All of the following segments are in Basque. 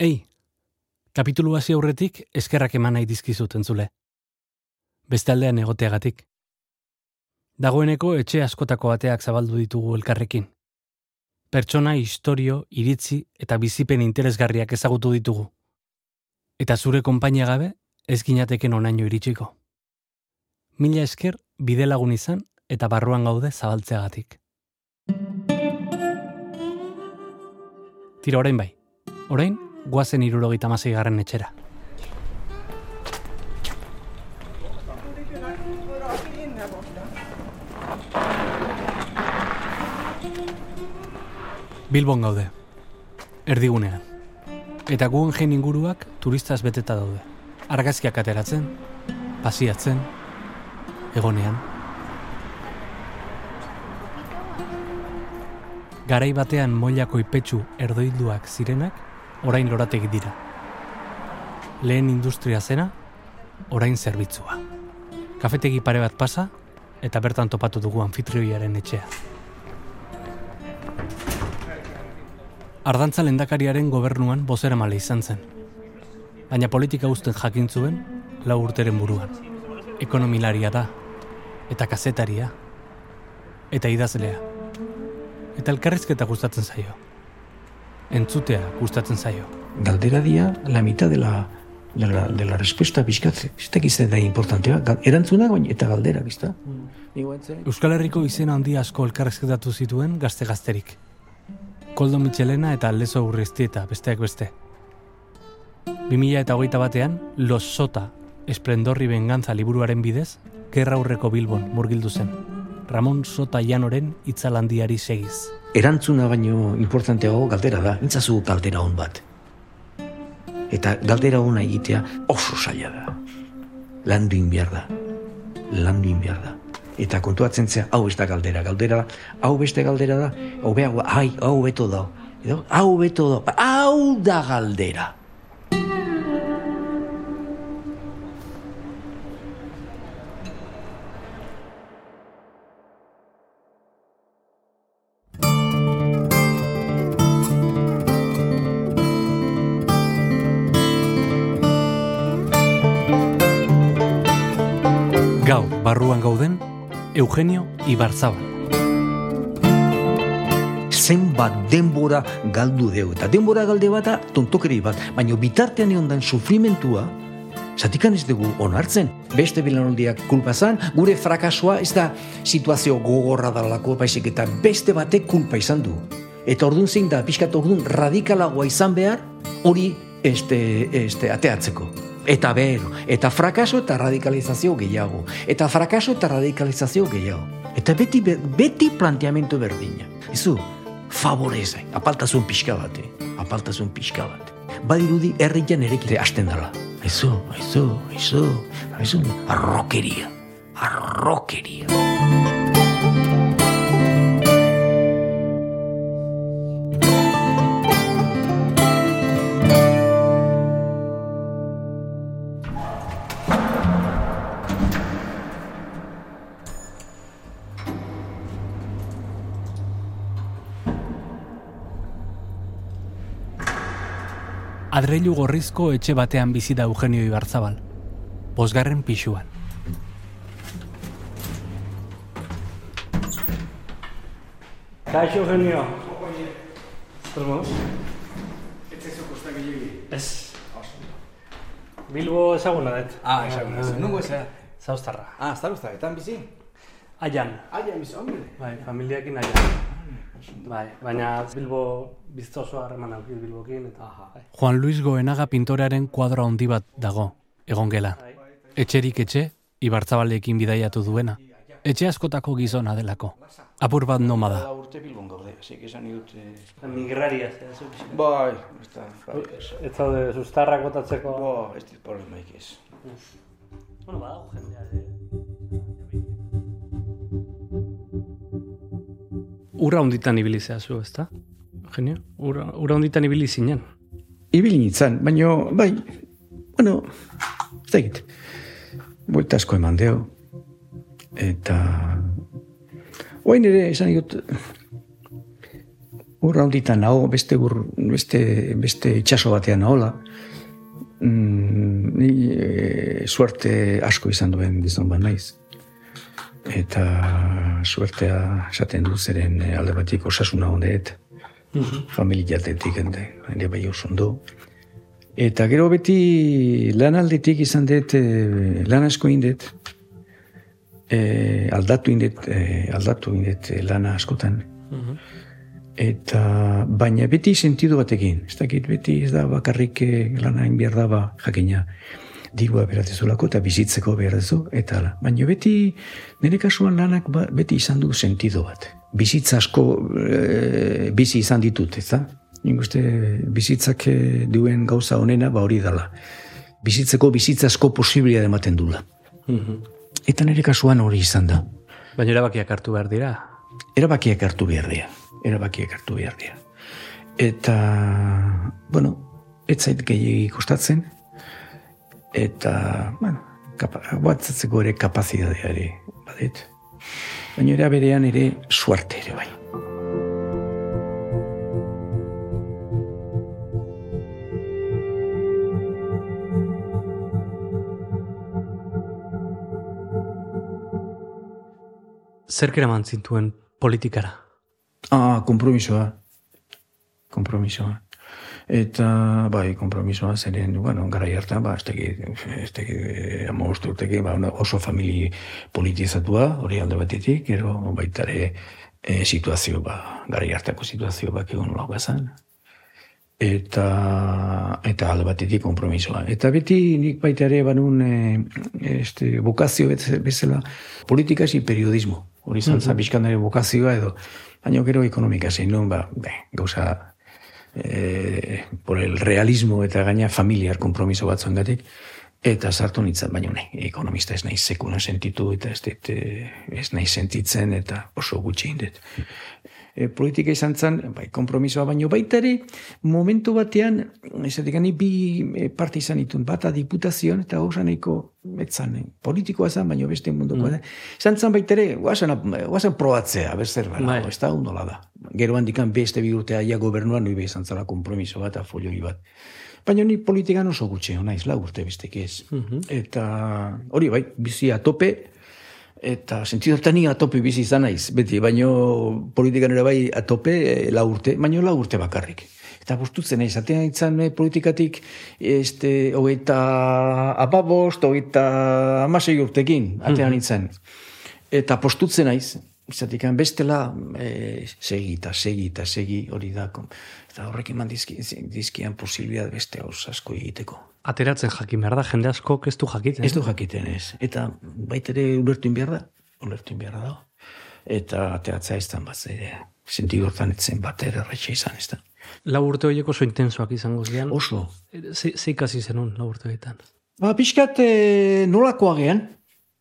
Ei, kapitulu hasi aurretik eskerrak eman nahi dizkizut entzule. Beste aldean egoteagatik. Dagoeneko etxe askotako bateak zabaldu ditugu elkarrekin. Pertsona, historio, iritzi eta bizipen interesgarriak ezagutu ditugu. Eta zure konpainia gabe ez ginateken onaino iritsiko. Mila esker bide lagun izan eta barruan gaude zabaltzeagatik. Tira orain bai. Orain, guazen irurogeita masei garren etxera. Bilbon gaude. Erdigunean. Eta guen inguruak turistaz beteta daude. Argazkiak ateratzen, pasiatzen, egonean. Garai batean moilako ipetsu erdoilduak zirenak, orain lorategi dira. Lehen industria zena, orain zerbitzua. Kafetegi pare bat pasa, eta bertan topatu dugu anfitrioiaren etxea. Ardantza lendakariaren gobernuan bozera male izan zen. Baina politika usten jakin zuen, lau urteren buruan. Ekonomilaria da, eta kazetaria, eta idazlea. Eta elkarrizketa gustatzen zaio. Entzutea gustatzen zaio. Galdera dia, la mitad de la, de la, de la respuesta bizkatze. Ez da da importantea. Erantzuna baina eta galdera, bizta? Euskal Herriko izena handi asko elkarrezketatu zituen gazte-gazterik. Koldo Michelena eta Lezo Urreztieta, besteak beste. 2000 eta hogeita batean, Los Sota, Esplendorri Bengantza liburuaren bidez, gerra aurreko Bilbon murgildu zen. Ramon Sota Janoren itzalandiari segiz. Erantzuna baino importanteago galdera da. Intzazu galdera hon bat. Eta galdera hona egitea oso zaila da. Landu behar da. Landu behar da. Eta kontuatzen zea, hau ez da galdera, galdera hau beste galdera da, hobeago, ai, hau beto da. Edo, hau beto da, hau da galdera. Gau, barruan gauden, Eugenio Ibarzabal. zenbat denbora galdu deu. Eta denbora galde bata tontokeri bat, baina bitartean egon dan sufrimentua, zatikan ez dugu onartzen. Beste bilanoldiak kulpa zan, gure frakasoa ez da situazio gogorra dalako, baizik eta beste batek kulpa izan du. Eta ordun zein da, pixkat ordun radikalagoa izan behar, hori este, este, ateatzeko. Eta bero, eta frakaso eta radikalizazio gehiago. Eta frakaso eta radikalizazio gehiago. Eta beti, be- beti planteamentu berdina. Izu, favoreze, apaltasun pixka bate, apaltasun pixka bat. Badirudi herrian erekite hasten dela. Aizu, aizu, aizu, aizu, arrokeria, arrokeria. Adreilu gorrizko etxe batean bizi da Eugenio Ibarzabal. Bosgarren pixuan. Kaixo, Eugenio. Zer Ez. Bilbo ezaguna dut. Ah, ezaguna zen. Nungo ez? Zauztarra. Ah, zaruzta, etan bizi? Aian. Aia, bizi, hombre. Bai, familiakin aian. Bai, baina Bilbo bizto oso harreman auki Bilbokin eta bai. Juan Luis Goenaga pintorearen kuadro handi bat dago, egon gela. Etxerik etxe, Ibarzabalekin bidaiatu duena. Etxe askotako gizona delako. Apur bat nomada. urte bilbon gaude, zik esan dut... Migraria, Bai, ez da, bai, ez. Ez zaude sustarrak botatzeko... Bo, ez dit problemaik ez. Bueno, badago jendea. Ura honditan ibili zehazu, ezta? Genio? Ura, ura honditan ibili zinen. Ibili nintzen, baina, bai, bueno, ez da egit. Asko eman deu. Eta... Oain ere, esan dut, Ur handitan nago, beste, ur, beste, beste itxaso batean nahola. Mm, ni e, suerte asko izan duen dizon bat naiz. Eta suertea esaten du zeren e, alde batik osasuna hondeet. Familiatetik ende, ere bai oso Eta gero beti lanaldetik izan dut, e, lan asko indet, e, aldatu indet, e, aldatu indet lana askotan. Eta baina beti sentidu batekin, ez dakit beti ez da bakarrik eh, lana egin behar daba jakina dirua beratezulako eta bizitzeko behar dezu, eta ala. Baina beti, nire kasuan lanak ba, beti izan du sentido bat. Bizitza asko e, bizi izan ditut, ez da? Nik uste bizitzak eh, duen gauza honena ba hori dala. Bizitzeko bizitza asko posiblia ematen dula. Eta nire kasuan hori izan da. Baina erabakiak hartu behar dira. Erabakiak hartu behar dira. Erabakiak hartu behar dira. Eta, bueno, ez zait gehiagi kostatzen. Eta, bueno, kapa, batzatzeko ere kapazitatea ere, badet. Baina era berean ere suarte ere bai. Zerk eraman zintuen politikara? Ah, kompromisoa. Kompromisoa. Eta, bai, kompromisoa zeren, bueno, gara hartan, ba, ez teki, ez teki, ama urteki, ba, oso famili politizatua, hori alde batetik, gero baitare e, situazio, ba, gara hartako situazio bak egon nola bazan. Eta, eta alde batetik kompromisoa. Eta beti nik baita ere banun e, este, bokazio bez- bezala politika ezi periodismo. Hori izan mm -hmm. bokazioa edo, baina gero ekonomika zein nun, ba, be, gauza eh, por el realismo eta gaina familiar kompromiso batzuen gatik, eta sartu nintzen, baina ne, ekonomista ez naiz sekuna sentitu, eta ez, dit, eh, ez naiz sentitzen, eta oso gutxi indet. E, politika izan zen, bai, kompromisoa baino baita ere, momentu batean, esatik bi e, parte izan ditun, bata diputazioan, eta nahiko etzan, eh, politikoa zen, baino beste mundukoa da. Izan zen baita ere, guazen, guazen probatzea, berzer bera, Bai. ez da, undola da. Gero handikan beste bi urtea ja gobernuan, nui izan zela kompromiso bat, eta folioi bat. Baina ni politikan oso gutxe, naiz, lau urte bestek ez. Eta hori bai, bizi atope, eta sentido hortan ni atope bizi izan naiz, beti, baino politikan ere bai atope eh, lau urte, baino lau urte bakarrik. Eta bostutzen naiz, atean itzan eh, politikatik, este, hogeita apabost, hogeita amasei urtekin, atean itzan. Eta postutzen naiz, izatik bestela, e, segi eta segi eta segi hori da. Eta horrekin eman dizki, dizkian posibilidad beste gauz asko egiteko. Ateratzen jakin behar da, jende asko ez du jakiten. Ez du jakiten ez. Eta baita ere ulertu behar da. Ulertu behar da. Eta ateratzea ez da bat ere. Sentidu hortan etzen bat ere izan ez da. Lau urte horiek oso intensoak izango zian. Oso. Ze, ze ikasi zenun lau urte horietan? Ba, pixkat e, nolakoa gean.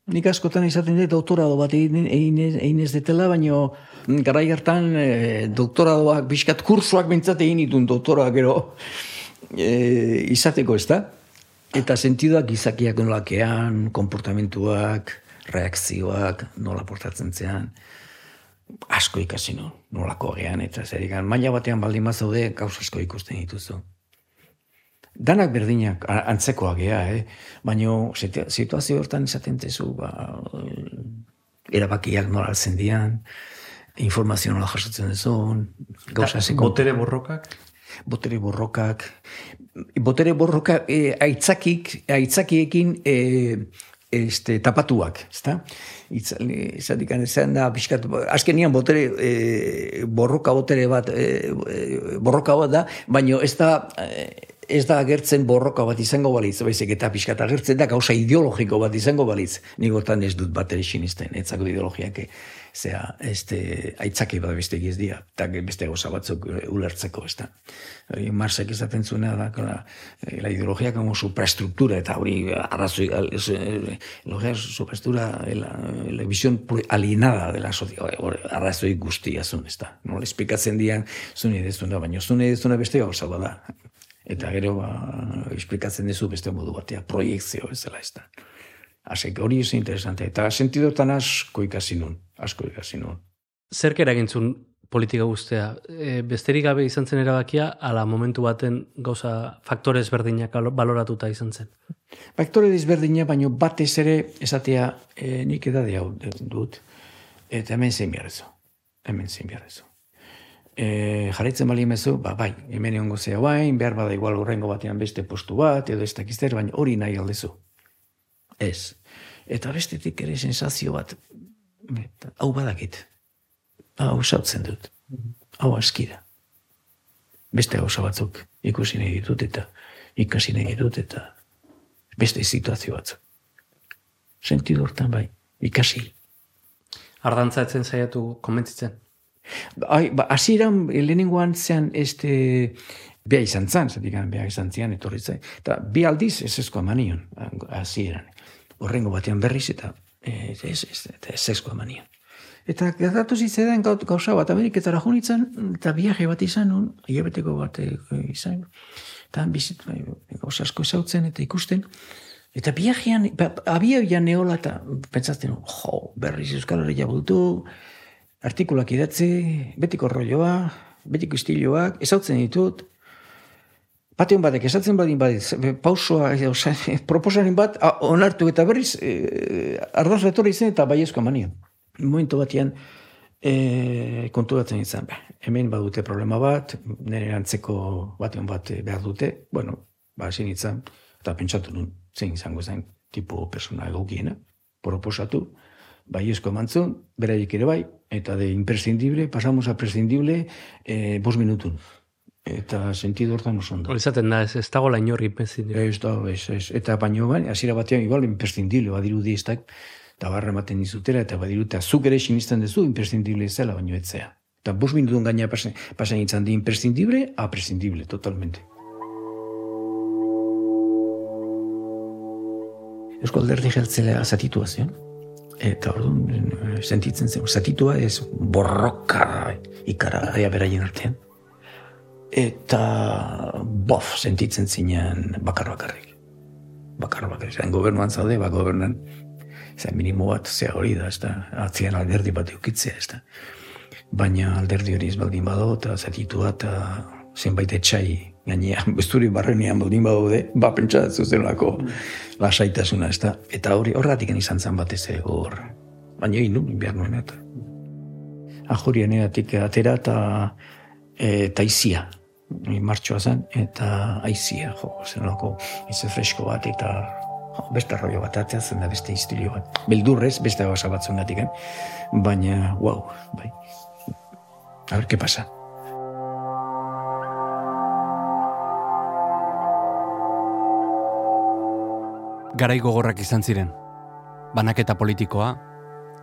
Nik askotan izaten dut doktorado bat egin, egin, ez- detela, baino garai hartan e, doktoradoak, pixkat kursoak bintzat egin ditun doktorak gero e, izateko ez da. Eta sentiduak gizakiak nolakean, komportamentuak, reakzioak, nola portatzen zean asko ikasi no, nolako gean, eta zer ikan, maila batean baldin bazaude, gauz asko ikusten dituzu. Danak berdinak, a- antzekoak gea, eh? baina situ- situazio hortan izaten tezu, ba, erabakiak nola altzen dian, informazio nola jasotzen duzun, gauza zeko Botere borrokak? Botere borrokak, botere borroka e, aitzakik, aitzakiekin e, este, tapatuak, ezta? Izatik izan da, pixkat, azkenian botere, e, borroka botere bat, e, borroka bat da, baino ez da, ez da agertzen borroka bat izango balitz, baizik eta pixkat agertzen da gauza ideologiko bat izango balitz. Nik hortan ez dut bat ere sinisten, etzako ideologiak, zera, este, aitzaki bat beste ez dira, eta beste gauza batzuk eh, ulertzeko, ez da. Hori, Marxek esaten zuena da, la, eh, la ideología como supraestructura, eta hori arrazoi, eh, ideología supraestructura, la, la visión alienada de la sociedad, arrazoi guztia zun, ez da. Nola esplikatzen dian, zune dezuna, baina zune dezuna beste gauza bada. Eta gero, ba, esplikatzen dezu beste modu batea, proiektzio bezala, ez da. Asek, hori ez interesante. Eta sentidotan asko ikasi nun, asko ikasi nun. Zerk eragintzun politika guztea. E, besterik gabe izan zen erabakia, ala momentu baten gauza faktore ezberdinak alo- baloratuta izan zen. Faktore desberdina, baino batez ere esatea e, nik edade hau dut, eta hemen zein beharrezu. Hemen zein beharrezu. E, jarraitzen bali emezu, ba, bai, hemen egongo zea guain, behar bada igual urrengo batean beste postu bat, edo ez dakizter, baina hori nahi aldezu. Ez. Eta bestetik ere sensazio bat, hau badakit. Hau sautzen dut. Hau askira. Beste gauza batzuk ikusi nahi ditut eta ikasi nahi ditut eta beste situazio batzuk. Sentidu hortan bai, ikasi. Ardantza etzen saiatu komentzitzen. Ai, ba, hasieran lehenengoan zean este bea izan zan, zatik bea izan zian, etorri zain. Eta bi aldiz ez ezkoa manion, hasieran. Horrengo batean berriz eta eh, ez, ez, eta ez ezkoa manion. Eta gertatu zitzaidan gau- gauza bat Ameriketara junitzen, eta viaje bat izan, un, hilabeteko bat eh, izan, eta bizit, bai, gauza asko zautzen eta ikusten, Eta viajean, ba, abioian neola eta pentsatzen, jo, berriz Euskal Herria bultu, artikulak idatzi, betiko rolloa, betiko istiloak, ezautzen ditut, Batean batek, esatzen badin badit, pausoa, e, oza, proposarin bat, a, onartu eta berriz, e, ardaz retorri zen eta baiezko manion. Momentu batean, e, konturatzen izan, ba, hemen badute problema bat, nire antzeko batean bat eh, behar dute, bueno, ba, hasi nintzen, eta pentsatu nun, zein izango zen, tipo persona egokiena, proposatu, baiezko emantzun, beraiek ere bai, eta de imprescindible, pasamos a prescindible, e, bos minutun. Eta sentidu hortan oso ondo. Izaten da, ez, ez dago la inorri penzin. Ez da, ez, ez. Eta baino, bai, hasiera batean, igual, imprescindible, badirudi ez da, eta barra ematen dizutela, eta badiru, eta zuk ere sinisten duzu, imprescindible zela, baino etzea. Eta bos minutun gaina pasen, pasen izan di imprescindible a prescindible, totalmente. Eusko alderdi jeltzelea zatitua zen. Eta orduan, eh, sentitzen zen, zatitua ez borroka ikara beraien artean. Eta bof, sentitzen zinen bakar bakarrik. Bakar bakarrik. Zain gobernuan zaude, ba gobernan, zain minimo bat, zea hori da, ez da, atzian alderdi bat eukitzea, ez da. Baina alderdi hori ez baldin bado, eta zatitua, eta zenbait etxai gainean, besturi barrenean baldin badaude, ba pentsa zuzenolako lasaitasuna, ez da. Eta hori horretik izan zen batez hor. Baina egin nuen behar nuen eta. Ajorieneatik atera eta eta aizia. Martxoa zen, eta aizia, jo, zenolako ize fresko bat, eta jo, beste rollo bat atzea zen da beste istilio bat. Beldurrez, beste gauza bat zungatik, baina, wow, bai. A ver, ¿qué pasa? Garai gogorrak izan ziren. Banaketa politikoa,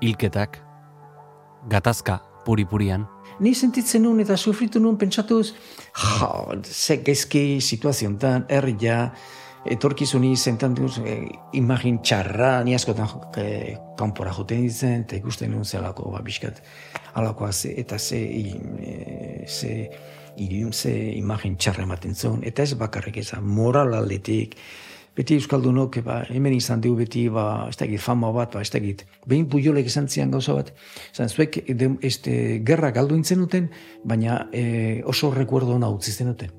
hilketak, gatazka puri-purian. Ni sentitzen nuen eta sufritu nuen pentsatuz, ja, ze gezki situaziontan, herria, etorkizuni zentan duz, eh, imagin txarra, ni askotan eh, kanpora joten ditzen, eta ikusten nuen zelako, ba, biskat, alakoa ze, eta ze, eh, ze, ilun, ze imagin txarra ematen zuen, eta ez bakarrik ezan, moral aldetik, beti Euskaldunok, ba, hemen izan dugu beti, ba, ez dakit, fama bat, ba, ez dakit, behin pujolek izan zian gauza bat, zan, zuek de, este, gerra galdu duten, baina e, oso rekuerdo hona utzi zenuten.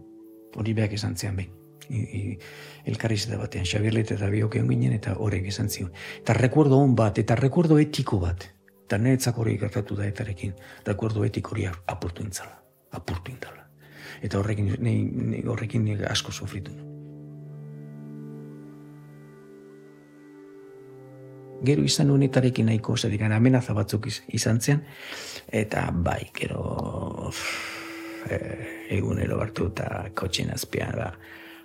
Hori beak izan zian behin. I, i, batean, Xabierlet eta biok egon ginen, eta horrek izan zion. Eta rekuerdo hon bat, eta rekuerdo etiko bat. Eta niretzak hori gertatu da etarekin, rekuerdo etiko hori apurtu intzala, apurtu intzala. Eta horrekin, ni, ni, horrekin asko sufritu. Gero izan honetarekin nahiko, zedik, amenaza batzuk iz- izan zen, eta bai, gero e, egunero hartu eta kotxen azpian, ba,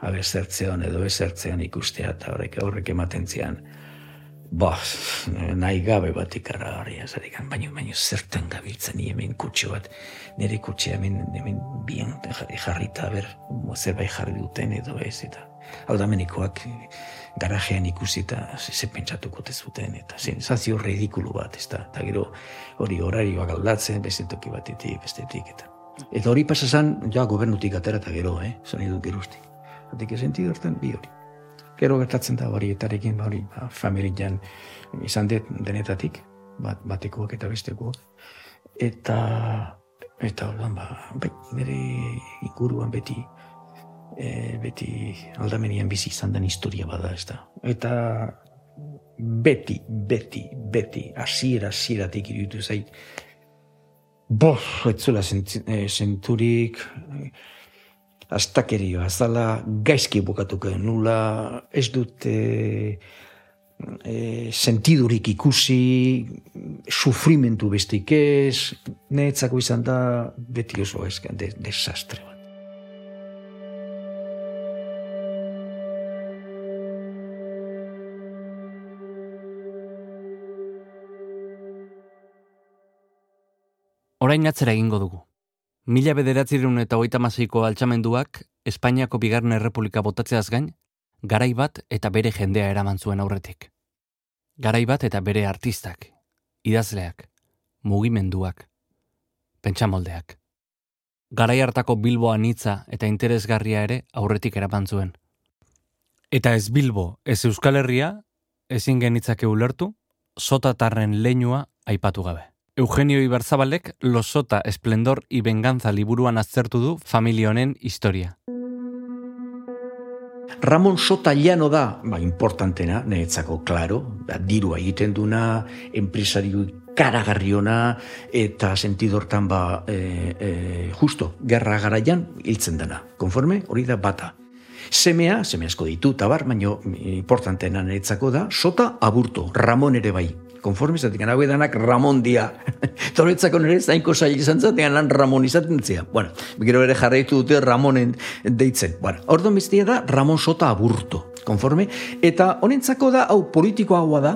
abe zertzeon edo ezertzeon ikustea, eta horrek, horrek ematen zian, ba, nahi gabe bat ikarragarria, zedik, baino, baino zertan gabiltzen hemen kutxe bat, nire kutxe hemen, hemen bien jarrita, ber, zerbait jarri duten edo ez, eta aldamenikoak garajean ikusi eta ze, pentsatuko te zuten, eta sensazio ridikulu bat, ez da, eta gero hori horarioak aldatzen, beste toki batetik, bestetik, eta Eta hori pasa zan, ja, gobernutik atera eta gero, eh, zan edu geruztik. Zatik sentidu hortan bi hori. Gero gertatzen da hori etarekin, ba, hori, ba, familian izan dut denetatik, bat, batekoak eta bestekoak. Eta Eta orduan, ba, bai, nire inguruan beti, e, beti aldamenian bizi izan den historia bada, ez da. Eta beti, beti, beti, hasiera hasieratik iruditu zait, bof, etzula zenturik, e, astakerio, azala gaizki bukatuko nula, ez dute e, sentidurik ikusi, sufrimentu bestik ez, netzako izan da beti oso ez, de, desastre Orain atzera egingo dugu. Mila bederatzireun eta hogeita maseiko altxamenduak Espainiako Bigarren Errepublika botatzeaz gain, garai bat eta bere jendea eraman zuen aurretik. Garai bat eta bere artistak, idazleak, mugimenduak, pentsamoldeak. Garai hartako Bilboa nitza eta interesgarria ere aurretik eraman zuen. Eta ez Bilbo, ez Euskal Herria, ezin genitzake ulertu, sotatarren leinua aipatu gabe. Eugenio Ibarzabalek Losota Esplendor y Venganza liburuan aztertu du familia honen historia. Ramon Sota Llano da, ba, importantena, neetzako, klaro, da, dirua egiten duna, enpresario karagarriona, eta sentidortan, ba, e, e, justo, gerra garaian, hiltzen dena. Konforme, hori da bata. Semea, seme asko ditu, tabar, baino importantena neetzako da, Sota Aburto, Ramon ere bai, konforme izatik, hau edanak Ramon dia. Toretzako nire zainko sail izan zaten, lan Ramon izaten zia. Bueno, gero ere jarraitu dute Ramonen deitzen. Bueno, orduan biztia da Ramon Sota Aburto, konforme. Eta honentzako da, hau politikoa da,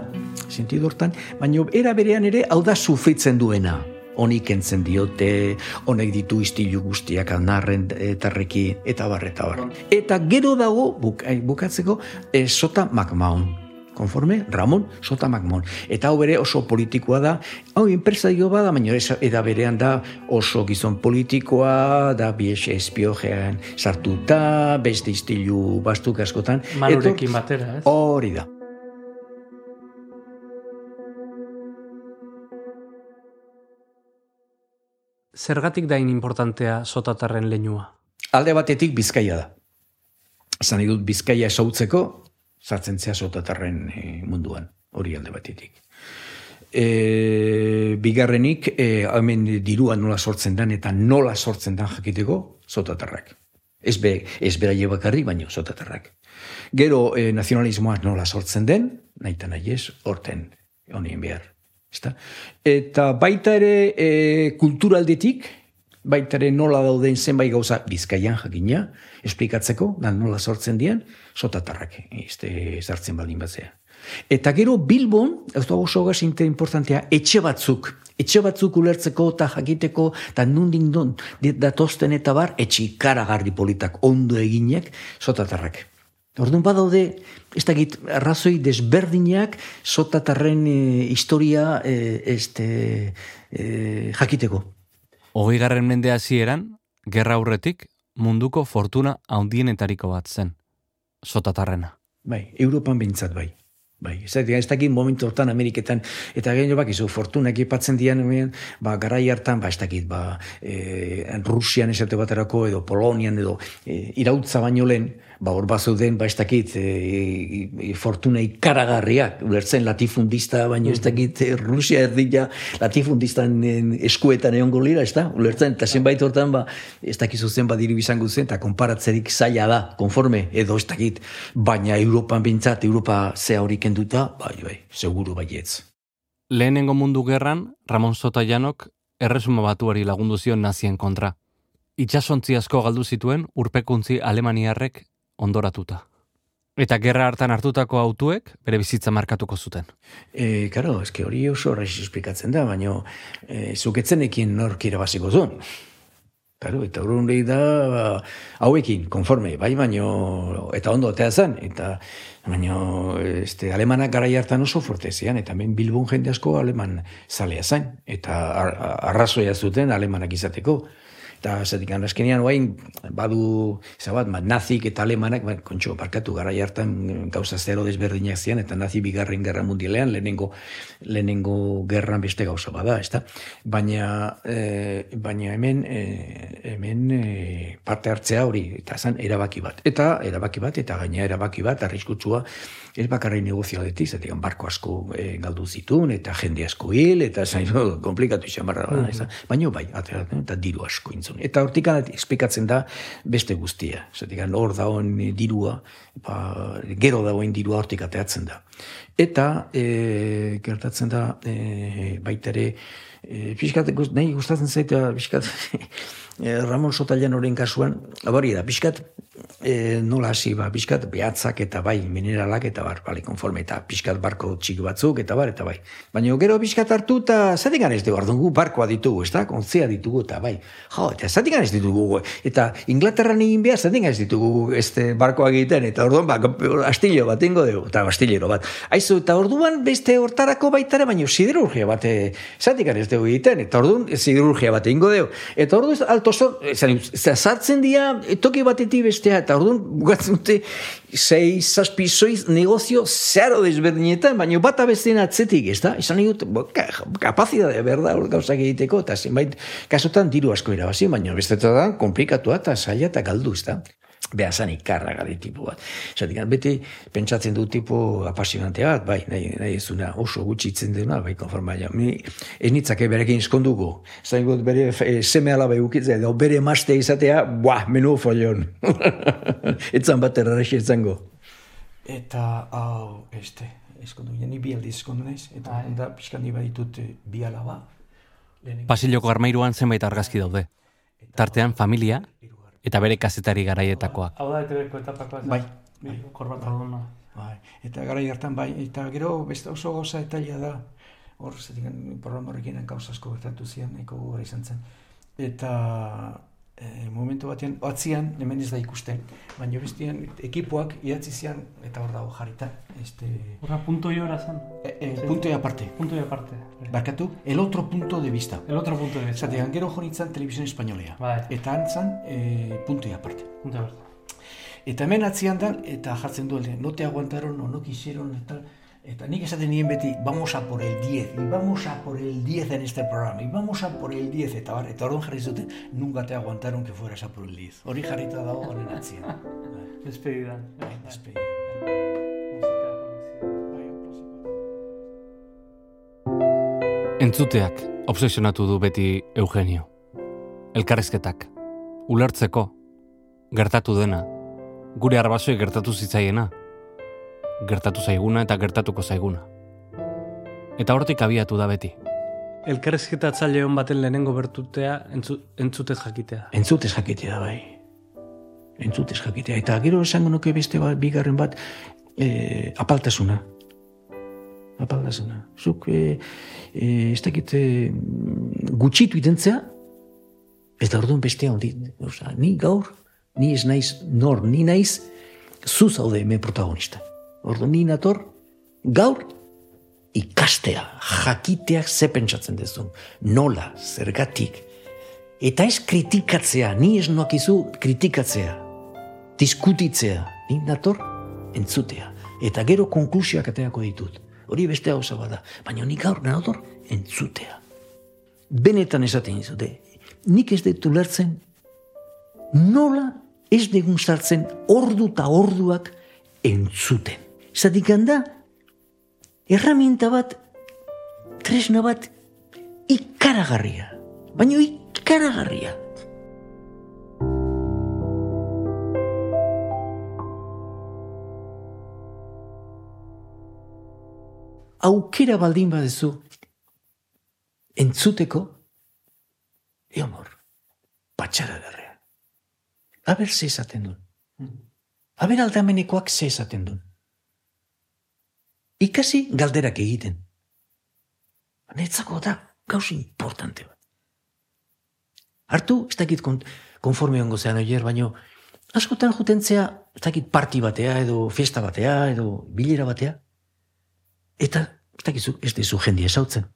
sentidu hortan, baina era berean ere, hau da sufritzen duena. Honik entzen diote, honek ditu istilu guztiak alnarren etarreki, eta barreta bar. Eta gero dago, buk, bukatzeko, e, Sota McMahon konforme, Ramon Sota Magmon. Eta hau bere oso politikoa da, hau enpresario bada, baina eda berean da oso gizon politikoa, da bies espiogean sartuta, beste istilu bastuk askotan. Malurekin batera, ez? Hori da. Zergatik da importantea sotatarren leinua? Alde batetik bizkaia da. Zan dut bizkaia esautzeko, sartzen zea sotatarren e, munduan, hori alde batetik. E, bigarrenik, e, hemen dirua nola sortzen den eta nola sortzen den jakiteko, sotatarrak. Ez, be, ez bera bakarri, baino sotatarrak. Gero e, nazionalismoa nola sortzen den, nahi eta nahi ez, horten, honien behar. Ezta? Eta baita ere e, kulturaldetik, baita ere nola dauden zenbait gauza bizkaian jakina, esplikatzeko, da nola sortzen dien, sotatarrak, izte zartzen baldin batzea. Eta gero Bilbon, ez da oso gazinte importantea, etxe batzuk, etxe batzuk ulertzeko eta jakiteko, eta nundin don, datozten eta bar, etxe ikaragarri politak ondo eginek, sotatarrak. Orduan badaude, ez dakit, arrazoi desberdinak sotatarren e, historia e, este, e, jakiteko. Hogei garren mende hasieran, gerra aurretik, munduko fortuna haundienetariko bat zen, sotatarrena. Bai, Europan bintzat bai. Bai, ez, ez dakit momentu hortan Ameriketan, eta gero bak, izu, fortuna ekipatzen dian, ba, garai hartan, ba, ez dakit, ba, e, Rusian esate baterako, edo Polonian, edo e, irautza baino lehen, ba, hor den, ba, ez dakit, e, e, fortuna ikaragarriak, ulertzen latifundista, baina ez dakit, e, Rusia erdila latifundistan eskuetan egon golira, ez da, ulertzen, eta zenbait hortan, ba, ez dakit zuzen, ba, diri bizango zen, eta konparatzerik zaila da, konforme, edo ez dakit, baina Europan bintzat, Europa ze hori kenduta, bai, bai, seguru baietz. Lehenengo mundu gerran, Ramon Sota Janok, erresuma batuari lagundu zion nazien kontra. Itxasontzi asko galdu zituen urpekuntzi alemaniarrek ondoratuta. Eta gerra hartan hartutako autuek bere bizitza markatuko zuten. E, karo, eske hori oso horreiz esplikatzen da, baina e, zuketzenekin nork irabaziko zuen. Karo, eta urun da, ba, hauekin, konforme, bai, baino, eta ondo eta zen, eta baino, este, alemanak gara hartan oso forte zian, eta ben bilbon jende asko aleman zalea zen, eta ar, arrazoia zuten alemanak izateko. Eta zatik azkenean oain, badu, zabat, ma, nazik eta alemanak, ba, kontxo, parkatu gara hartan gauza zero desberdinak zian, eta nazi bigarren gerra mundialean, lehenengo, lehenengo gerran beste gauza bada, ezta? Baina, e, baina hemen, e, hemen e, parte hartzea hori, eta zan, erabaki bat. Eta, erabaki bat, eta gaina erabaki bat, arriskutsua, ez bakarri negozio aldetik, zatik, barko asko e, galdu zitun, eta jende asko hil, eta zain, komplikatu izan barra, mm -hmm. baina bai, atera, eta diru asko intzun. Eta hortik esplikatzen da beste guztia. Zatik, hor dagoen dirua, ba, gero dagoen dirua hortik ateatzen da. Eta, e, gertatzen da, e, baitere, e, pixkat, nahi gustatzen zaita, pixkat, Ramon Sotailan horren kasuan, abari da, pixkat, e, nola hasi ba, pixkat behatzak eta bai, mineralak eta bar, bali, konforme, eta pixkat barko txiki batzuk eta bar, eta bai. Baina gero pixkat hartu eta zatik ganez dugu, ardun gu barkoa ditugu, ez da, kontzea ditugu eta bai. Jo, eta zatik ganez ditugu, eta Inglaterran egin behar zatik ganez ditugu este barkoa egiten, eta orduan, ba, astillo bat ingo dugu, eta astillero bat. Aizu, eta orduan beste hortarako baitare, baina siderurgia bat, zatik ganez dugu egiten, eta orduan siderurgia bat ingo dugu. Eta orduan, alto sartzen dira, toki batetik bestea, eta orduan, bukatzen dute, sei, zazpi, soiz, negozio zero desberdinetan, baina bat abesten atzetik, ez da? Izan dut, kapazidade, berda, hor gauzak egiteko, eta zenbait, kasotan diru asko irabazi, baina bestetan, komplikatua eta zaila eta galdu, ez da? Beha zan ikarra gari tipu bat. Zatik, beti pentsatzen du tipo apasionante bat, bai, nahi, nahi ez duna oso gutxitzen dena, bai, konforma, ja. Mi, ez nitzake berekin eskonduko. Zain gut, bere e, seme alaba eukitzea, edo bere maste izatea, buah, menu folion. Etzan bat erraxe etzango. Eta, hau, este, eskondu, ja, ni bi aldi eskondu naiz, eta bai. da, pixkan baditut eh, bi alaba. Pasiloko armairuan zenbait argazki daude. Tartean familia, eta bere kazetari garaietakoak. Hau da, etebeko etapakoa. Bai. bai. Korbata bai. bai. Eta garai hartan bai, eta gero beste oso goza etaila da, hor, zetik, programa horrekin gauza asko gertatu zian, nahiko gora izan zen. Eta e, momentu batean, atzian, hemen ez da ikusten, baina bestian ekipoak idatzi zian, eta hor dago jarita. Este... Horra, punto hora zan? E, e, punto aparte. Punto aparte. Barkatu, el otro punto de vista. El otro punto de vista. Zatean, gero jonitzan televisión españolea. Bai. Eta antzan, e, punto aparte. Punto aparte. Eta hemen atzian da, eta jartzen duelde, no te aguantaron, no, no quisieron, eta... Eta nik esaten nien beti, vamos a por el 10, y vamos a por el 10 en este programa, y vamos a por el 10, eta bar, eta orduan jarri zuten, nunca te aguantaron que fueras a por el 10. Hori jarrita dago honen atzien. Despedida. Bai, despedida. Entzuteak obsesionatu du beti Eugenio. Elkarrezketak, ulertzeko, gertatu dena, gure arbasoi gertatu zitzaiena, gertatu zaiguna eta gertatuko zaiguna. Eta hortik abiatu da beti. Elkarrezketa atzaile hon baten lehenengo bertutea entzu, entzutez jakitea. Entzutez jakitea, bai. Entzutez jakitea. Eta gero esango nuke beste bat, bigarren bat, e, apaltasuna. Apaltasuna. Zuk, e, e, ez dakit, gutxitu identzea, ez da orduan bestea handi. Osa, ni gaur, ni ez naiz nor, ni naiz zu zaude hemen protagonista. Ordu ni nator, gaur ikastea, jakiteak ze pentsatzen dezun, nola, zergatik. Eta ez kritikatzea, ni ez noakizu kritikatzea, diskutitzea, ni nator, entzutea. Eta gero konklusioak ateako ditut. Hori beste hau bada, baina nik gaur nator, entzutea. Benetan esaten dizute, nik ez dut ulertzen, nola ez degun sartzen ordu eta orduak entzuten. Zatik handa, erramienta bat, tresna bat, ikaragarria. Baina ikaragarria. Aukera baldin badezu, entzuteko, eomor, patxara derrean. Aber ze esaten duen. Aber aldamenekoak ze esaten duen ikasi galderak egiten. Netzako da, gauz importante bat. Hartu, ez dakit konforme ongo zean oier, baino, askotan jutentzea, ez dakit parti batea, edo festa batea, edo bilera batea, eta, ez dakizu, ez dizu jendia esautzen.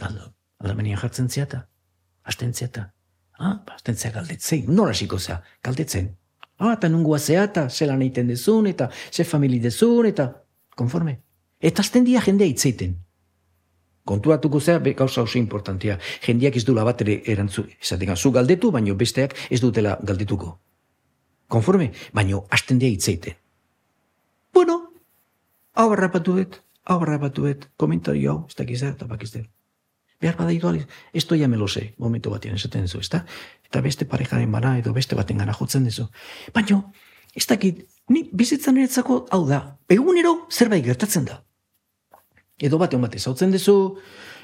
Aldo, aldamenian jartzen ziata, hasten ziata, Ah, bazten zea galdetzen, nola hasiko zea, galdetzen. Ah, eta nungua zea, eta zelan egiten dezun, eta ze famili dezun, eta konforme. Eta azten dia jendea itzeiten. Kontuatuko zea, be, gauza oso importantia. Jendeak ez dula bat erantzu. Ezaten zu galdetu, baino besteak ez dutela galdetuko. Konforme, baino hasten dia itzeiten. Bueno, hau barrapatu dut, hau barrapatu dut, komentario hau, ez dakiz eta bakizte. Behar bada igual, esto ya me lo sé, momentu batean esaten duzu, ezta? Eta beste parejaren bana edo beste baten gana jotzen duzu. Baino, ez dakit, ni bizitzan eretzako hau da, egunero zerbait gertatzen da. Edo batean bate zautzen duzu,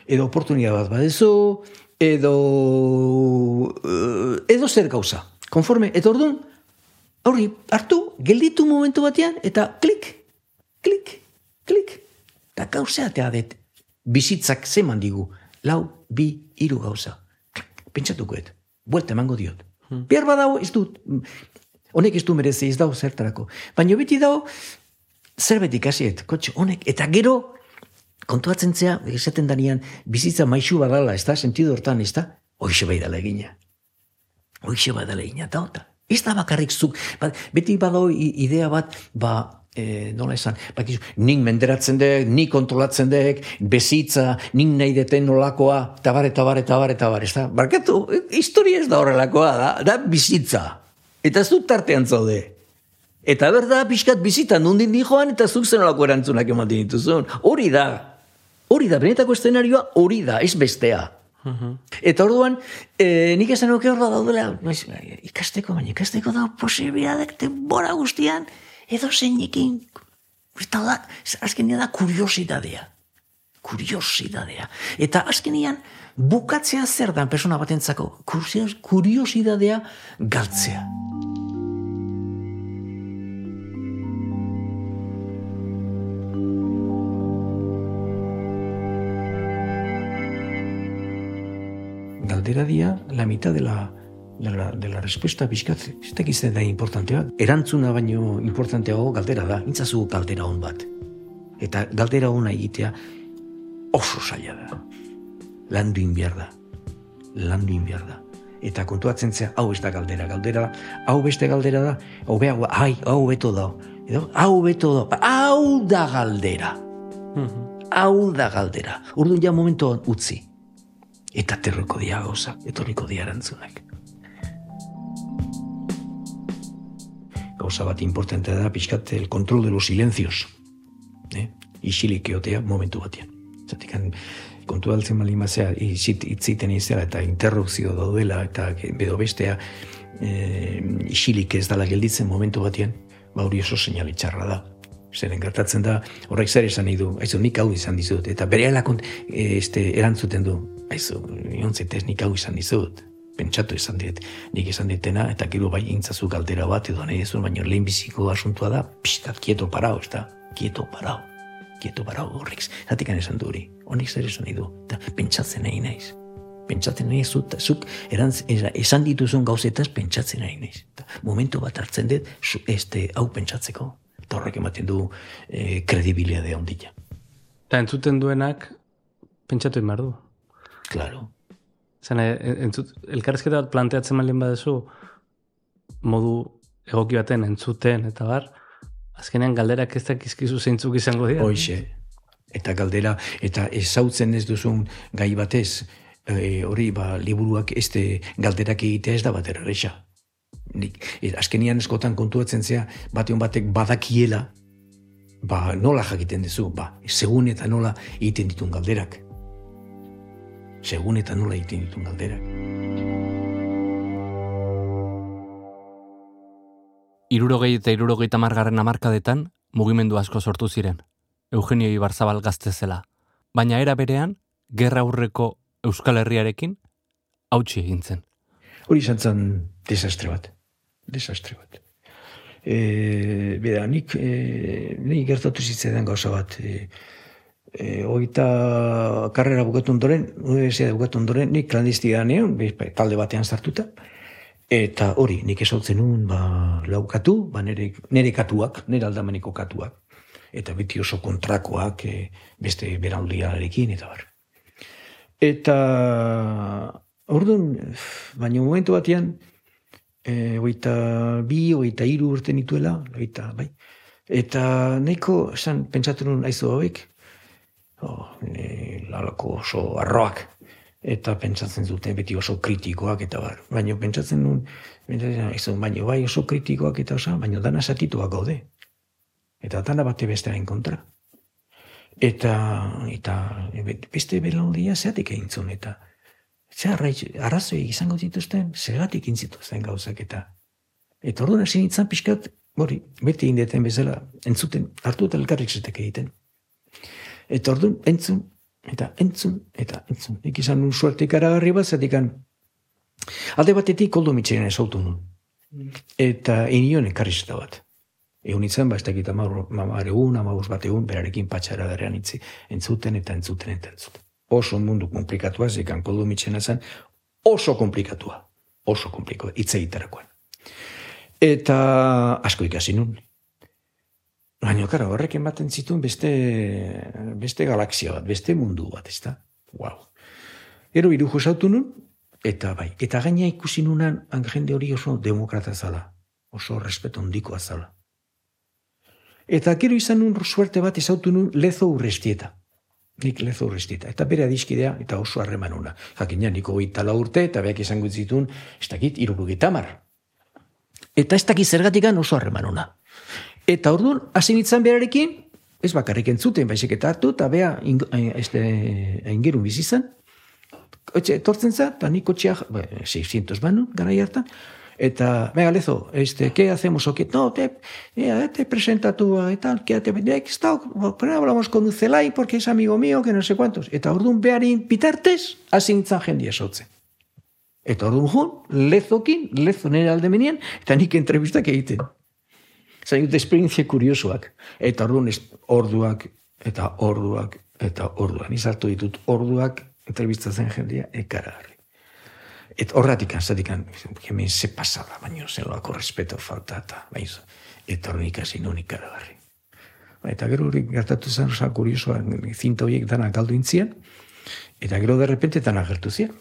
edo oportunidad bat badezu, edo, eh, edo zer gauza. Konforme, eta orduan, hori, hartu, gelditu momentu batean, eta klik, klik, klik. Eta gauzeatea dut, bizitzak zeman digu, lau, bi, hiru gauza. Klik, pentsatukoet, buelta emango diot. Hmm. Behar badao, ez dut, honek ez du merezi ez dau zertarako. Baina beti dao, zerbait ikasiet, kotxe, honek, eta gero, kontuatzen zea, esaten danian, bizitza maixu badala, ez da, sentido hortan, ez da, hoxe bai dala egina. Hoxe bai dala egina, eta. Ez da bakarrik zuk, ba, beti badao i- idea bat, ba, e, nola esan, bakizu, nik menderatzen dek, nik kontrolatzen dek, bezitza, nik nahi deten nolakoa, tabar, tabar, tabar, tabar, ez da? Barkatu, historia ez da horrelakoa, da, da bizitza. Eta zuk tartean zaude. Eta berda, pixkat bizitan, nundin di joan, eta zuk zenolako erantzunak ematen dituzun. Hori da. Hori da, benetako eszenarioa hori da, ez bestea. Eta orduan, e, nik esan nuke hor da daudela, ikasteko, baina ikasteko da posibilidadek denbora guztian, edo zeinekin, eta da, azkenean da kuriosidadea. Kuriosidadea. Eta azkenean, bukatzea zer da persona batentzako, Kurios- kuriosidadea galtzea. Galdera dia, la mitad de la, de la, respuesta pixkat, ez dakiz da importantea. Erantzuna baino importanteago galdera da, intzazu galdera hon bat. Eta galdera hona egitea oso zaila da. Landu behar da. Landu behar da. Eta kontuatzen zea, hau ez da galdera, galdera, hau beste galdera da, hau behar, ai, hau beto da, edo, hau beto da, hau da galdera, hau da galdera. Orduan ja momentuan utzi. Eta terroko dia gauza, etorriko dia erantzunak. Gauza bat importantea da, pixkat, el control de los silencios. Eh? Isilik eotea momentu batean. Zatik, kontu altzen bali itzit, itziten izela eta interrupzio daudela eta bedo bestea e, isilik ez dala gelditzen momentu batean, ba hori oso seinale txarra da. Zeren gertatzen da, horrek zer esan nahi du, aizu, nik hau izan dizut, eta bere alakont, e, este, erantzuten du, aizu, iontzitez nik hau izan dizut, pentsatu izan dit, nik izan ditena, eta gero bai intzazu galdera bat edo nahi dizun, baina lehenbiziko asuntua da, pixkat, kieto parao, ez da, kieto parao, kieto parao horrek, zatik esan du hori, honek zer esan du, eta pentsatzen nahi naiz, pentsatzen nahi zut, zuk erantz, era- esan dituzun gauzetaz pentsatzen nahi naiz. Eta momentu bat hartzen dut, este, hau pentsatzeko. Eta horrek ematen du eh, kredibilidadea ondila. Eta entzuten duenak, pentsatu behar du. Claro. Zena, entzut, elkarrezketa bat planteatzen malin badezu, modu egoki baten entzuten, eta bar, azkenean galderak ez dakizkizu zeintzuk izango dira. Hoixe. Eta galdera, eta ezautzen ez duzun gai batez, e, hori, ba, liburuak este galderak egitea ez da bat erresa. Nik, e, azkenian eskotan kontuatzen zea, batean batek badakiela, ba, nola jakiten duzu, ba, segun eta nola egiten ditun galderak. Segun eta nola egiten ditun galderak. Irurogei eta irurogeita margarren amarkadetan mugimendu asko sortu ziren. Eugenio Ibarzabal gazte zela. Baina era berean, gerra aurreko Euskal Herriarekin hautsi egin zen. Hori izan zen desastre bat. Desastre bat. E, bera, nik, e, nik gertatu zitzaidan gauza bat. E, e, oita karrera bukatu ondoren, universidade bukatu ondoren, nik klandestia neon, be- be- talde batean sartuta, eta hori, nik esautzen nun, ba, laukatu, ba, nere, nere katuak, nere aldameneko katuak, eta beti oso kontrakoak, e, beste beraldiarekin, eta bar. Eta Orduan, baina momentu batean, e, oita bi, oita iru urte nituela, oita, bai. Eta nahiko, esan, pentsatu nun aizu hauek, oh, e, lalako oso arroak, eta pentsatzen zuten beti oso kritikoak eta bar. Baina pentsatzen nun, pentsatzen, baina bai oso kritikoak eta osa, baina dana satituak gaude. Eta dana bate bestearen kontra. Eta, eta beste belaldia zeatik egin zuen, eta ze arrazoi izango dituzten, zegatik egin zituzten gauzak eta eta orduan hasi nintzen pixkat, hori, beti indeten bezala, entzuten, hartu eta elkarrik egiten. Eta orduan, entzun, eta entzun, eta entzun. Nik izan nun suerte ikaragarri bat, zatikan, alde batetik koldo mitxeren esautu nun. Eta inion ekarri zeta bat. Egun itzen, ba, ez dakit amar egun, amabuz bat egun, berarekin patxara darean itzi, entzuten eta entzuten eta entzuten. Oso mundu komplikatua, zikan koldo mitxena zen, oso komplikatua. Oso komplikatua, hitz egitarakoan. Eta asko ikasi nun. Baina, kara, horrek ematen zituen beste, beste galaxia bat, beste mundu bat, ez da? Wow. Ero iru josautu nun, eta bai, eta gaina ikusi nunan, jende hori oso demokrata zala, oso respeto ondikoa zala. Eta gero izan nun suerte bat izautu nun lezo urrestieta. Nik lezo urrestieta. Eta bere adiskidea, eta oso harremanuna. Jakina, niko itala urte, eta beak izango zituen, ez dakit, irurugita. Eta ez dakit zergatikan oso harremanuna. Eta orduan, hasi nintzen berarekin, ez bakarrik entzuten, baizik eta hartu, eta bea, este, ingerun bizizan, Oche, etortzen za, eta nik kotxeak, 600 banu, gara hartan, eta, mega lezo, este, ¿qué hacemos? O que, no, te, ya, te presenta tú, y tal, quédate, está, pero hablamos con un Celay, porque es amigo mío, que no sé cuántos. Eta orduan beharin pitartez, hasi nintzen jendia sotzen. Eta orduan jun, lezokin, lezo nire alde menien, eta nik entrevistak egiten. Zain dut esperientzia kuriosoak. Eta orduan orduak, eta orduak, eta orduan. Izartu ditut orduak, entrevistatzen jendia, ekaragarri. Eta horretik anzatik, hemen ze pasada, baina zeloako respeto falta, eta baiz, eta horren ikasi nun ikaragarri. Eta gero hori gertatu zen, osa kuriosoa, zinta horiek dana galdu intzian, eta gero derrepente dana agertu zian.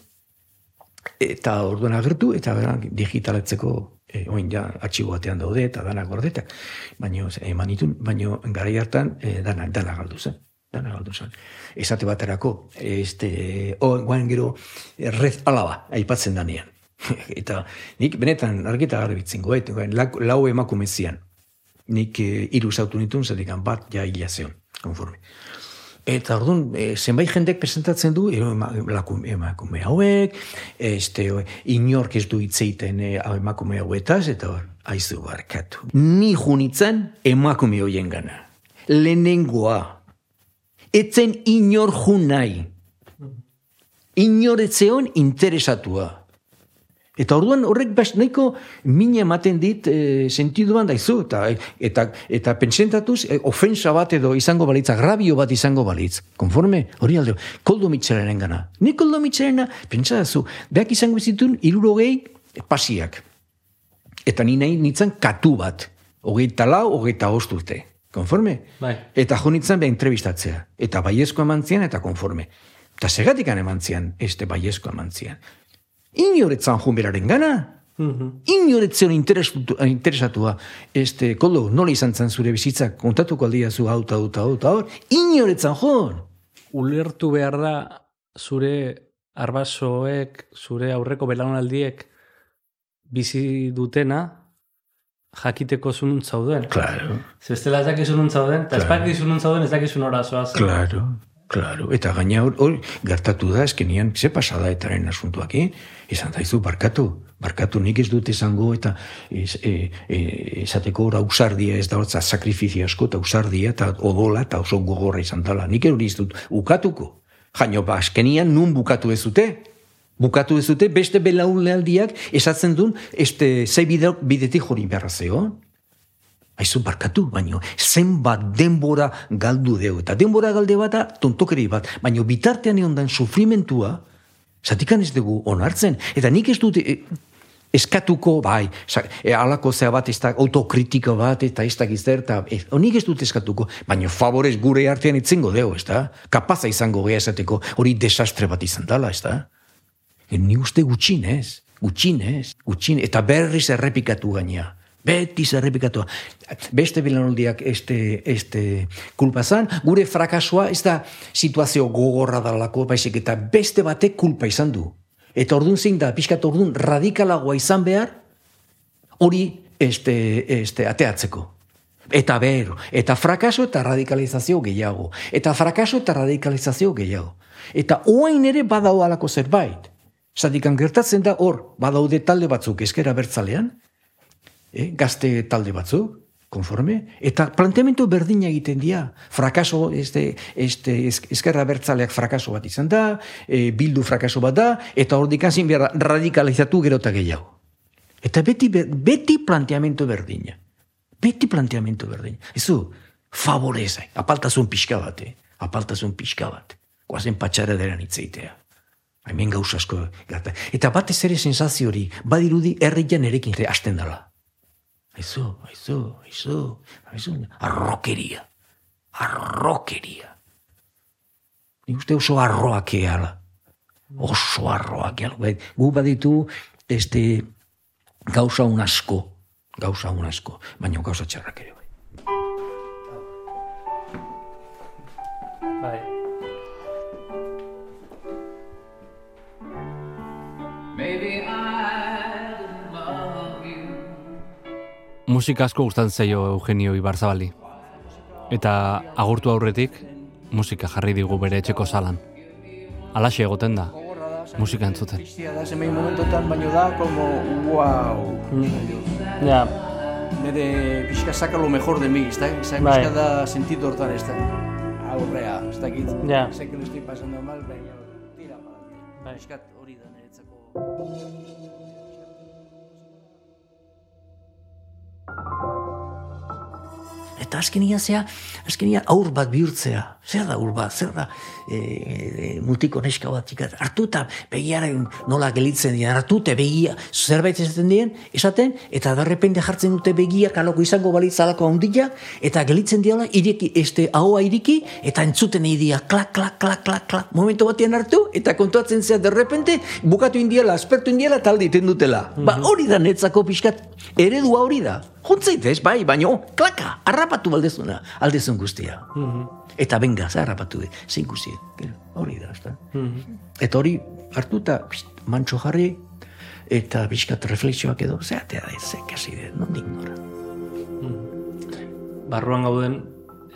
Eta orduan agertu, eta digitaletzeko, e, oin ja, atxigo batean daude, eta dana gordetak. Baina, eman itun, baina gara hartan, e, dana, dana galdu zen dana galdu zen. Esate baterako, este, o, guain gero, red alaba, aipatzen danean. eta nik benetan argita garbitzen goet, lau emakume zian. Nik e, iru zautu nitun, zedikan bat ja hila zeon, konforme. Eta orduan, e, zenbait jendek presentatzen du, emakume hauek, este, inork ez du itzeiten e, emakume hauetaz, eta hor, aizu barkatu. Ni junitzen emakume hoien gana. Lehenengoa, etzen inor jun nahi. Inoretzeon interesatua. Eta orduan horrek bas nahiko mina ematen dit e, sentiduan daizu eta eta eta pentsentatuz e, ofensa bat edo izango balitz, agrabio bat izango balitz. Konforme, hori alde, koldo mitxeraren gana. Ni koldo mitxerena, pentsadazu, beak izango zitun irurogei pasiak. Eta ni nahi nintzen katu bat. Hogeita lau, hogeita hosturte. Konforme? Bai. Eta jonitzen beha entrevistatzea. Eta baiezko emantzian eta konforme. Eta segatik emantzian, este baiezko emantzian. Inoretzan jun gana. Mm -hmm. Inoretzen interesatua. Este, koldo, nola izan zen zure bizitza, kontatuko aldia zu hau, hau, hau, hau, inoretzan jun. Ulertu behar da zure arbasoek, zure aurreko belaunaldiek bizi dutena, jakiteko zunun zauden. Claro. Zestela ez dakizu nun zauden, eta claro. ez zunun zauden ez dakizu nora zoaz. Claro, claro. Eta gaina hor, gertatu da, eskenean, ze pasada etaren asuntuak, eh? Izan daizu, barkatu, barkatu nik ez dut izango, eta ez, e, e, esateko hor ausardia ez da, eta sakrifizia asko, eta ausardia, eta odola, eta oso gogorra izan dela. Nik hori ez dut, ukatuko. Jaino, ba, eskenean nun bukatu ez dute, bukatu ez dute, beste belaulealdiak esatzen duen, este, zei bidetik jori beharra zeo. Aizu barkatu, baino, zenbat denbora galdu deu. Eta denbora galde bata, tontokeri bat, baino bitartean egon den sufrimentua, zatikan ez dugu onartzen. Eta nik ez dute, e, eskatuko, bai, e, alako zea bat, ez da, autokritiko bat, eta ez da gizter, eta e, nik ez dut eskatuko, baina favorez gure artean itzengo deu, ez da? Kapaza izango geha esateko, hori desastre bat izan dela, ez da? Ni uste gutxinez, gutxinez, gutxinez, eta berriz errepikatu gainea. Beti errepikatu. Beste bilanoldiak este, este kulpa zan, gure frakasua ez da situazio gogorra dalako, baizik eta beste batek kulpa izan du. Eta ordun zein da, pixkat ordun radikalagoa izan behar, hori este, este, ateatzeko. Eta bero, eta frakaso eta radikalizazio gehiago. Eta frakaso eta radikalizazio gehiago. Eta oain ere badau alako zerbait. Zadikan gertatzen da hor, badaude talde batzuk eskera bertzalean, eh, gazte talde batzuk, konforme, eta planteamentu berdina egiten dira. Frakaso, este, este, eskerra bertzaleak frakaso bat izan da, e, bildu frakaso bat da, eta hor dikazin behar radikalizatu gerota gehiago. Eta beti, beti planteamentu berdina. Beti planteamentu berdina. Ez du, favorezai, apaltazun pixka bat, eh? apaltazun pixka bat. Guazen patxara dira nitzeitea. Hemen gauz asko. Eta batez ere sensazio hori, badirudi herrian erekin hasten dela. Aizu, aizu, aizu, aizu, arrokeria, arrokeria. Ni uste oso arroak eala, oso arroak eala. Bai, gu baditu, este, gauza un asko, gauza un asko, baina gauza txarrak ere. Bai. bai. Musika asko gustatzen zaio Eugenio Ibarzabali. Eta agurtu aurretik, musika jarri digu bere etxeko salan. Alaxe egoten da, musika entzuten. Da, zemein momentotan, baino da, como, wow. Ja, Nere pixka saca lo mejor de mi, ez da? Esa Bai. pixka da sentido hortan, ez da? Aurrea, ez dakit. Ja. Sé que lo estoy pasando mal, baina tira para Bai. Pixkat hori da niretzako. Eta azkenia zea, azkenia aur bat bihurtzea. Zer da aur bat, zer da e, e, multiko neska bat ikat. Artu eta begiaren nola gelitzen dien, hartu eta begia zerbait esaten dien, esaten, eta darrepende jartzen dute begia kaloko izango balitzalako handia, eta gelitzen diala, ireki, este, ahoa iriki, eta entzuten idia, klak, klak, klak, klak, klak, momentu batean hartu, eta kontuatzen zea derrepente, bukatu indiela, aspertu indiela, talde iten dutela. Ba, hori da netzako pixkat, eredua hori da. Jontzaitez, bai, baino, klaka, harrapatu aldezuna, aldezun guztia. Eta benga, ze harrapatu, zein guzti, gero, hori da, ezta? Eta hori, hartu eta pst, mantxo jarri, eta pixkat reflexioak edo, zeatea da, ze kasi de, nondik nora. barruan gauden,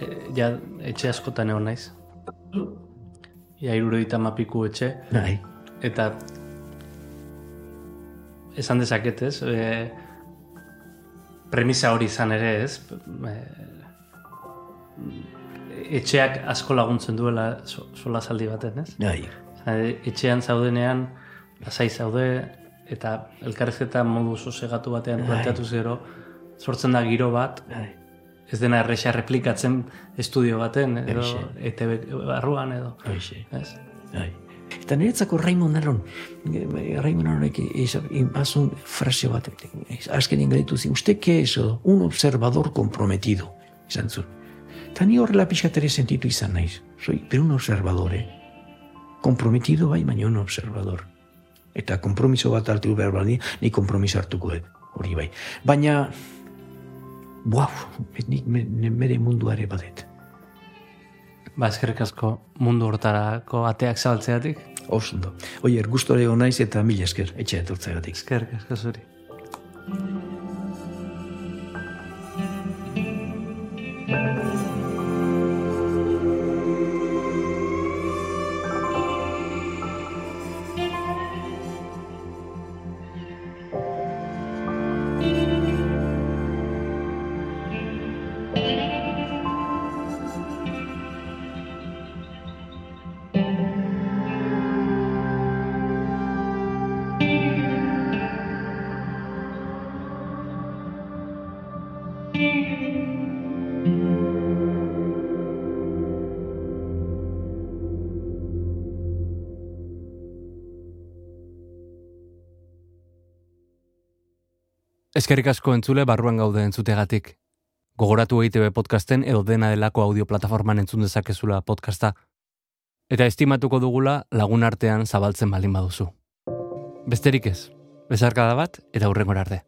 e, ja, etxe askotan egon naiz. Ja, irurogeita mapiku etxe, Bai, eta esan dezaket ez, e, premisa hori izan ere ez, e, etxeak asko laguntzen duela so, sola zaldi baten ez. bai, E, etxean zaudenean, lasai zaude, eta elkarrezketa modu sosegatu batean planteatu zero, sortzen da giro bat, bai. ez dena erresa replikatzen estudio baten, edo. ETB barruan edo. Hoxe, Ez? bai. Eta niretzako Raimon Aron, eh, Raimon Aronek bazun fraseo bat, azkenien gaitu zi, usted que es un observador comprometido, izan zuen. Eta ni horrela pixkat ere sentitu izan naiz. Soy, pero un observador, eh? Comprometido bai, baina un observador. Eta kompromiso bat hartu behar baldin, ni kompromiso hartuko dut, hori bai. Baina, buau, nik me, me, mere munduare badet. Ba, eskerrik asko mundu hortarako ateak zabaltzeatik. Oso ondo. Oier, gustore naiz eta mila esker, etxe etortzeagatik. Eskerrik asko zuri. Eskerrik asko entzule barruan gaude entzutegatik. Gogoratu EITB podcasten edo dena delako audio plataforman entzun dezakezula podcasta. Eta estimatuko dugula lagun artean zabaltzen balin baduzu. Besterik ez, bezarkada bat eta hurrengora arte.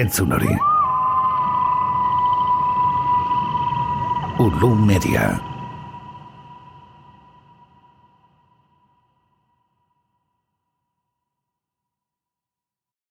Entzun hori. Ulu Media.